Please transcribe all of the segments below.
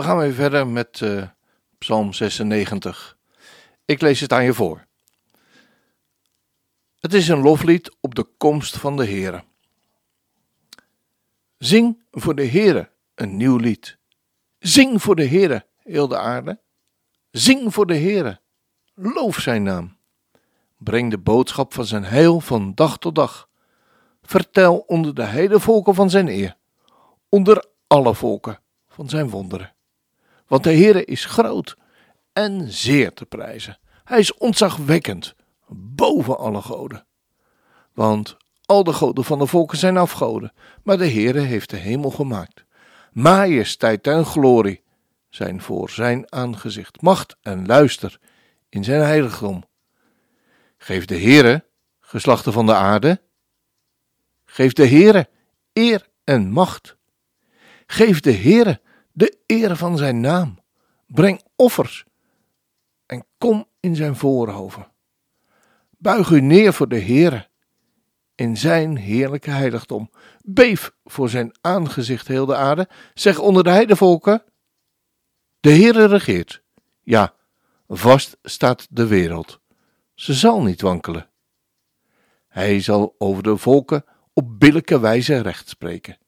We gaan weer verder met uh, Psalm 96. Ik lees het aan je voor. Het is een loflied op de komst van de Heere. Zing voor de Heere een nieuw lied. Zing voor de Heere, heel de aarde. Zing voor de Heere. Loof zijn naam. Breng de boodschap van zijn heil van dag tot dag. Vertel onder de hele volken van zijn eer. Onder alle volken van zijn wonderen. Want de Heere is groot en zeer te prijzen. Hij is ontzagwekkend, boven alle goden. Want al de goden van de volken zijn afgoden, maar de Heere heeft de hemel gemaakt. Majesteit en glorie zijn voor zijn aangezicht, macht en luister in zijn heiligdom. Geef de Heere, geslachten van de aarde, geef de Heere eer en macht. Geef de Heere de eer van zijn naam. Breng offers en kom in zijn voorhoven. Buig u neer voor de Heere in zijn heerlijke heiligdom. Beef voor zijn aangezicht heel de aarde. Zeg onder de heidevolken, de Heere regeert. Ja, vast staat de wereld. Ze zal niet wankelen. Hij zal over de volken op billijke wijze recht spreken.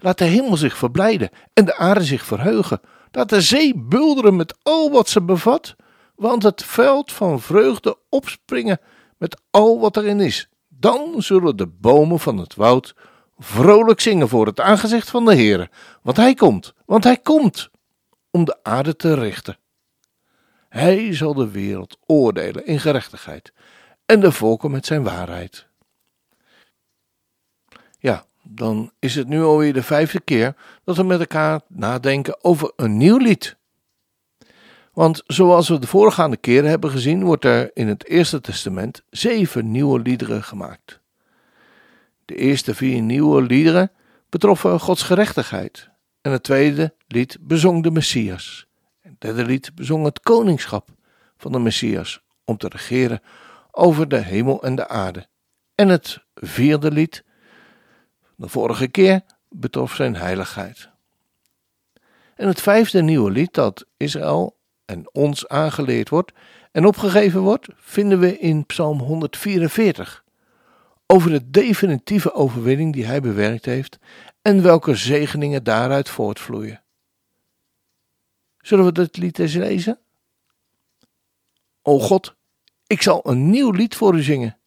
Laat de hemel zich verblijden en de aarde zich verheugen. Laat de zee bulderen met al wat ze bevat, want het veld van vreugde opspringen met al wat erin is. Dan zullen de bomen van het woud vrolijk zingen voor het aangezicht van de Heere, want hij komt, want hij komt om de aarde te richten. Hij zal de wereld oordelen in gerechtigheid en de volken met zijn waarheid. Ja, dan is het nu alweer de vijfde keer dat we met elkaar nadenken over een nieuw lied. Want zoals we de voorgaande keren hebben gezien, wordt er in het Eerste Testament zeven nieuwe liederen gemaakt. De eerste vier nieuwe liederen betroffen Gods gerechtigheid. En het tweede lied bezong de Messias. Het derde lied bezong het koningschap van de Messias om te regeren over de hemel en de aarde. En het vierde lied de vorige keer betrof zijn heiligheid. En het vijfde nieuwe lied dat Israël en ons aangeleerd wordt en opgegeven wordt, vinden we in Psalm 144. Over de definitieve overwinning die hij bewerkt heeft en welke zegeningen daaruit voortvloeien. Zullen we dit lied eens lezen? O God, ik zal een nieuw lied voor u zingen.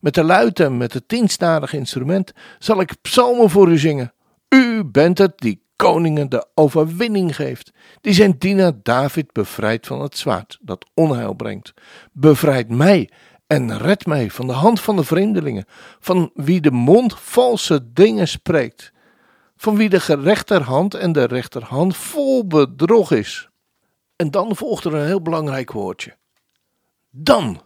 Met de luiten, met het tienstadige instrument, zal ik psalmen voor u zingen. U bent het die koningen de overwinning geeft, die zijn dienaar David bevrijdt van het zwaard dat onheil brengt. Bevrijd mij en red mij van de hand van de vreemdelingen, van wie de mond valse dingen spreekt, van wie de rechterhand en de rechterhand vol bedrog is. En dan volgt er een heel belangrijk woordje. Dan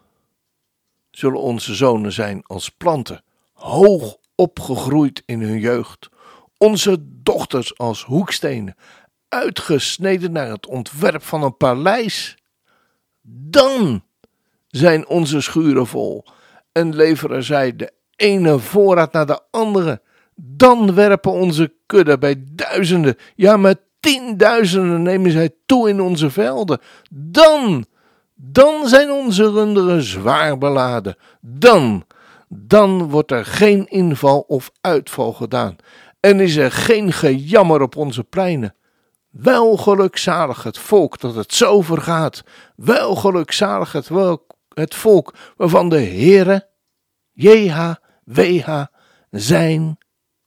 zullen onze zonen zijn als planten, hoog opgegroeid in hun jeugd, onze dochters als hoekstenen, uitgesneden naar het ontwerp van een paleis. Dan zijn onze schuren vol en leveren zij de ene voorraad naar de andere. Dan werpen onze kudden bij duizenden, ja met tienduizenden nemen zij toe in onze velden. Dan dan zijn onze runderen zwaar beladen. Dan, dan wordt er geen inval of uitval gedaan. En is er geen gejammer op onze pleinen. Wel gelukzalig het volk dat het zo vergaat. Wel gelukzalig het, het volk waarvan de Heere, JHWH, zijn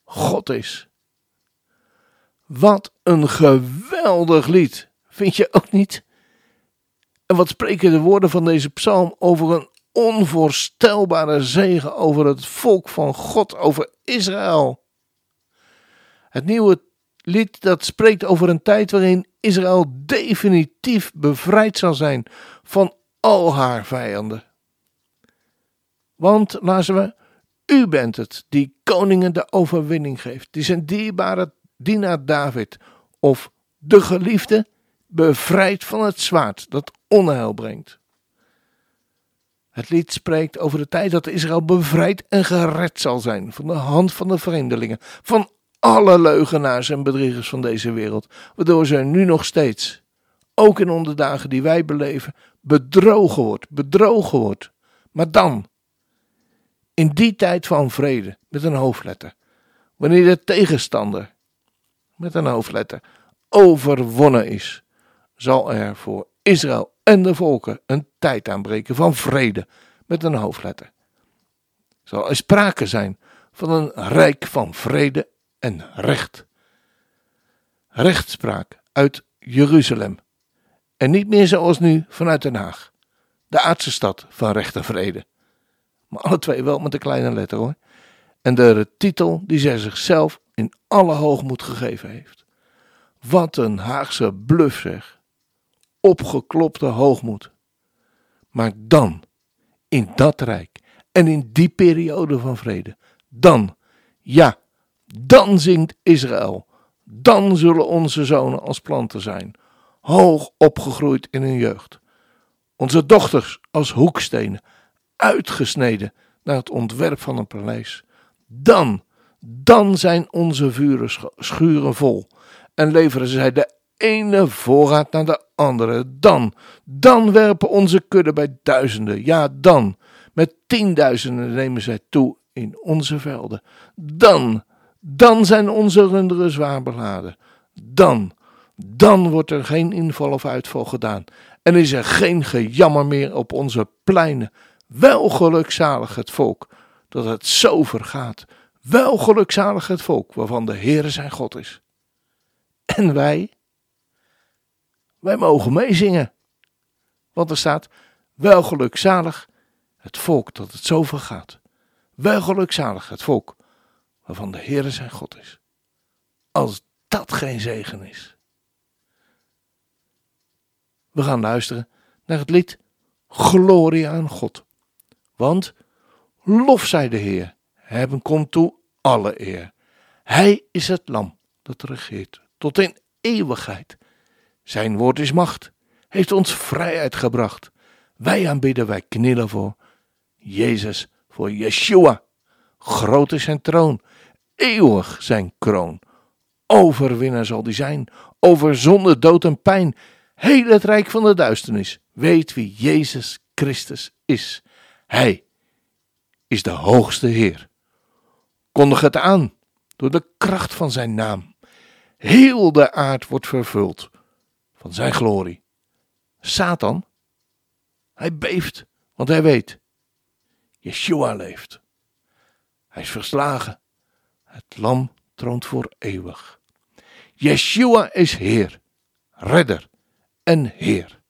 God is. Wat een geweldig lied, vind je ook niet? En wat spreken de woorden van deze psalm over een onvoorstelbare zegen over het volk van God, over Israël. Het nieuwe lied dat spreekt over een tijd waarin Israël definitief bevrijd zal zijn van al haar vijanden. Want, laten we, u bent het die koningen de overwinning geeft, die zijn dierbare dienaar David of de geliefde bevrijdt van het zwaard dat onheil brengt. Het lied spreekt over de tijd dat Israël bevrijd en gered zal zijn van de hand van de vreemdelingen, van alle leugenaars en bedriegers van deze wereld, waardoor ze nu nog steeds, ook in onze dagen die wij beleven, bedrogen wordt, bedrogen wordt. Maar dan, in die tijd van vrede, met een hoofdletter, wanneer de tegenstander, met een hoofdletter, overwonnen is, zal er voor Israël en de volken een tijd aanbreken van vrede, met een hoofdletter. Zal er sprake zijn van een rijk van vrede en recht. Rechtspraak uit Jeruzalem. En niet meer zoals nu vanuit Den Haag, de aardse stad van recht en vrede. Maar alle twee wel met een kleine letter hoor. En de titel die zij zichzelf in alle hoogmoed gegeven heeft. Wat een Haagse bluff zeg. Opgeklopte hoogmoed. Maar dan, in dat rijk en in die periode van vrede, dan, ja, dan zingt Israël. Dan zullen onze zonen als planten zijn, hoog opgegroeid in hun jeugd. Onze dochters als hoekstenen, uitgesneden naar het ontwerp van een paleis. Dan, dan zijn onze vuren schuren vol en leveren zij de ene voorraad naar de andere. Dan, dan werpen onze kudden bij duizenden. Ja, dan, met tienduizenden nemen zij toe in onze velden. Dan, dan zijn onze runderen zwaar beladen. Dan, dan wordt er geen inval of uitval gedaan. En is er geen gejammer meer op onze pleinen. Wel gelukzalig het volk dat het zo vergaat. Wel gelukzalig het volk waarvan de Heere zijn God is. En wij? Wij mogen meezingen. Want er staat, wel gelukzalig het volk dat het zo vergaat. Wel gelukzalig het volk waarvan de Heere zijn God is. Als dat geen zegen is. We gaan luisteren naar het lied Gloria aan God. Want lof zij de Heer, hebben komt toe alle eer. Hij is het lam dat regeert tot in eeuwigheid. Zijn woord is macht, heeft ons vrijheid gebracht. Wij aanbidden, wij knielen voor Jezus, voor Yeshua. Groot is zijn troon, eeuwig zijn kroon. Overwinnaar zal die zijn, over zonde, dood en pijn. Heel het rijk van de duisternis weet wie Jezus Christus is. Hij is de hoogste Heer. Kondig het aan door de kracht van zijn naam. Heel de aard wordt vervuld van zijn glorie. Satan, hij beeft, want hij weet, Yeshua leeft. Hij is verslagen. Het lam troont voor eeuwig. Yeshua is Heer, Redder en Heer.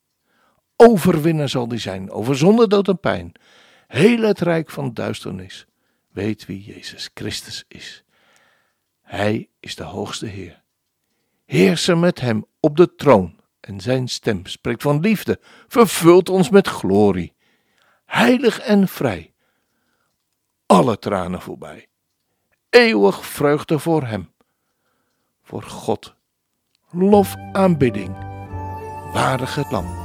Overwinnaar zal die zijn over zonde, dood en pijn. Heel het rijk van duisternis weet wie Jezus Christus is. Hij is de hoogste Heer. Heersen met hem op de troon en zijn stem spreekt van liefde, vervult ons met glorie. Heilig en vrij, alle tranen voorbij. Eeuwig vreugde voor hem, voor God. Lof aanbidding, waardig het lam.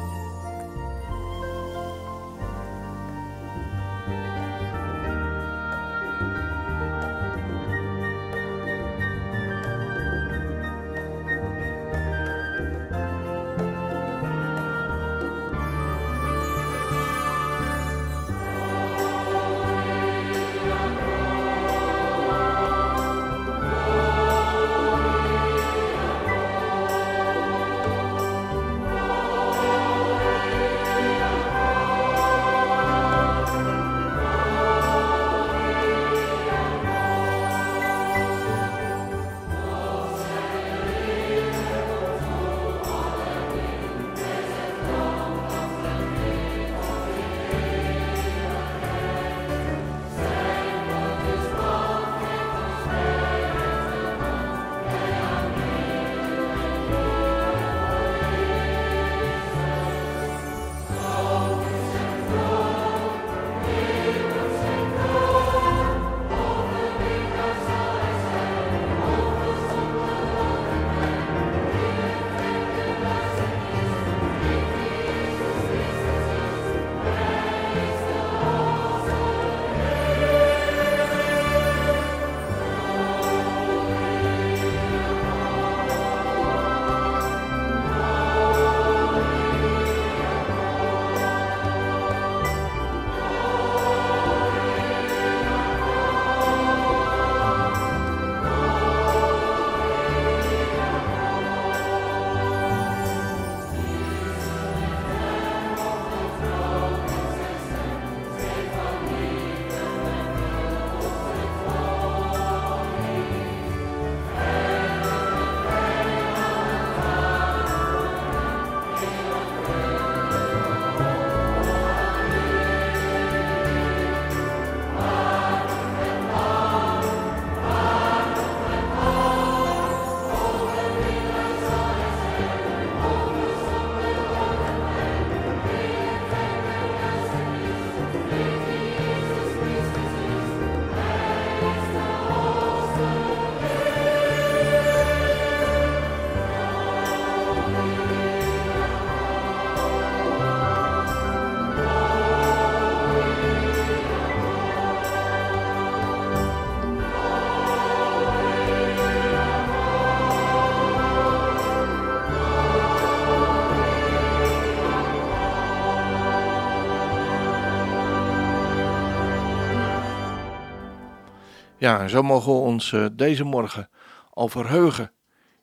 Ja, zo mogen we ons uh, deze morgen al verheugen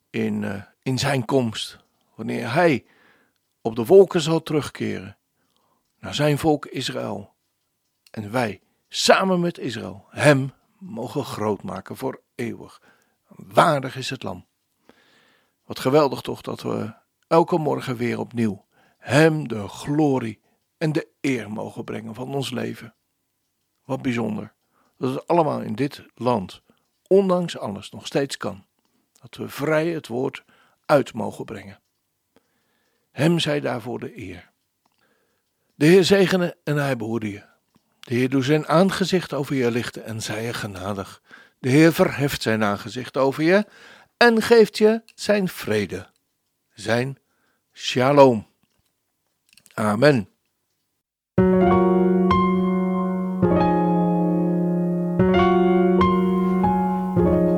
in, uh, in zijn komst. Wanneer hij op de wolken zal terugkeren naar zijn volk Israël. En wij samen met Israël hem mogen groot maken voor eeuwig. Waardig is het lam. Wat geweldig toch dat we elke morgen weer opnieuw hem de glorie en de eer mogen brengen van ons leven. Wat bijzonder dat het allemaal in dit land, ondanks alles, nog steeds kan. Dat we vrij het woord uit mogen brengen. Hem zij daarvoor de eer. De Heer zegene en hij behoede je. De Heer doet zijn aangezicht over je lichten en zij je genadig. De Heer verheft zijn aangezicht over je en geeft je zijn vrede, zijn shalom. Amen.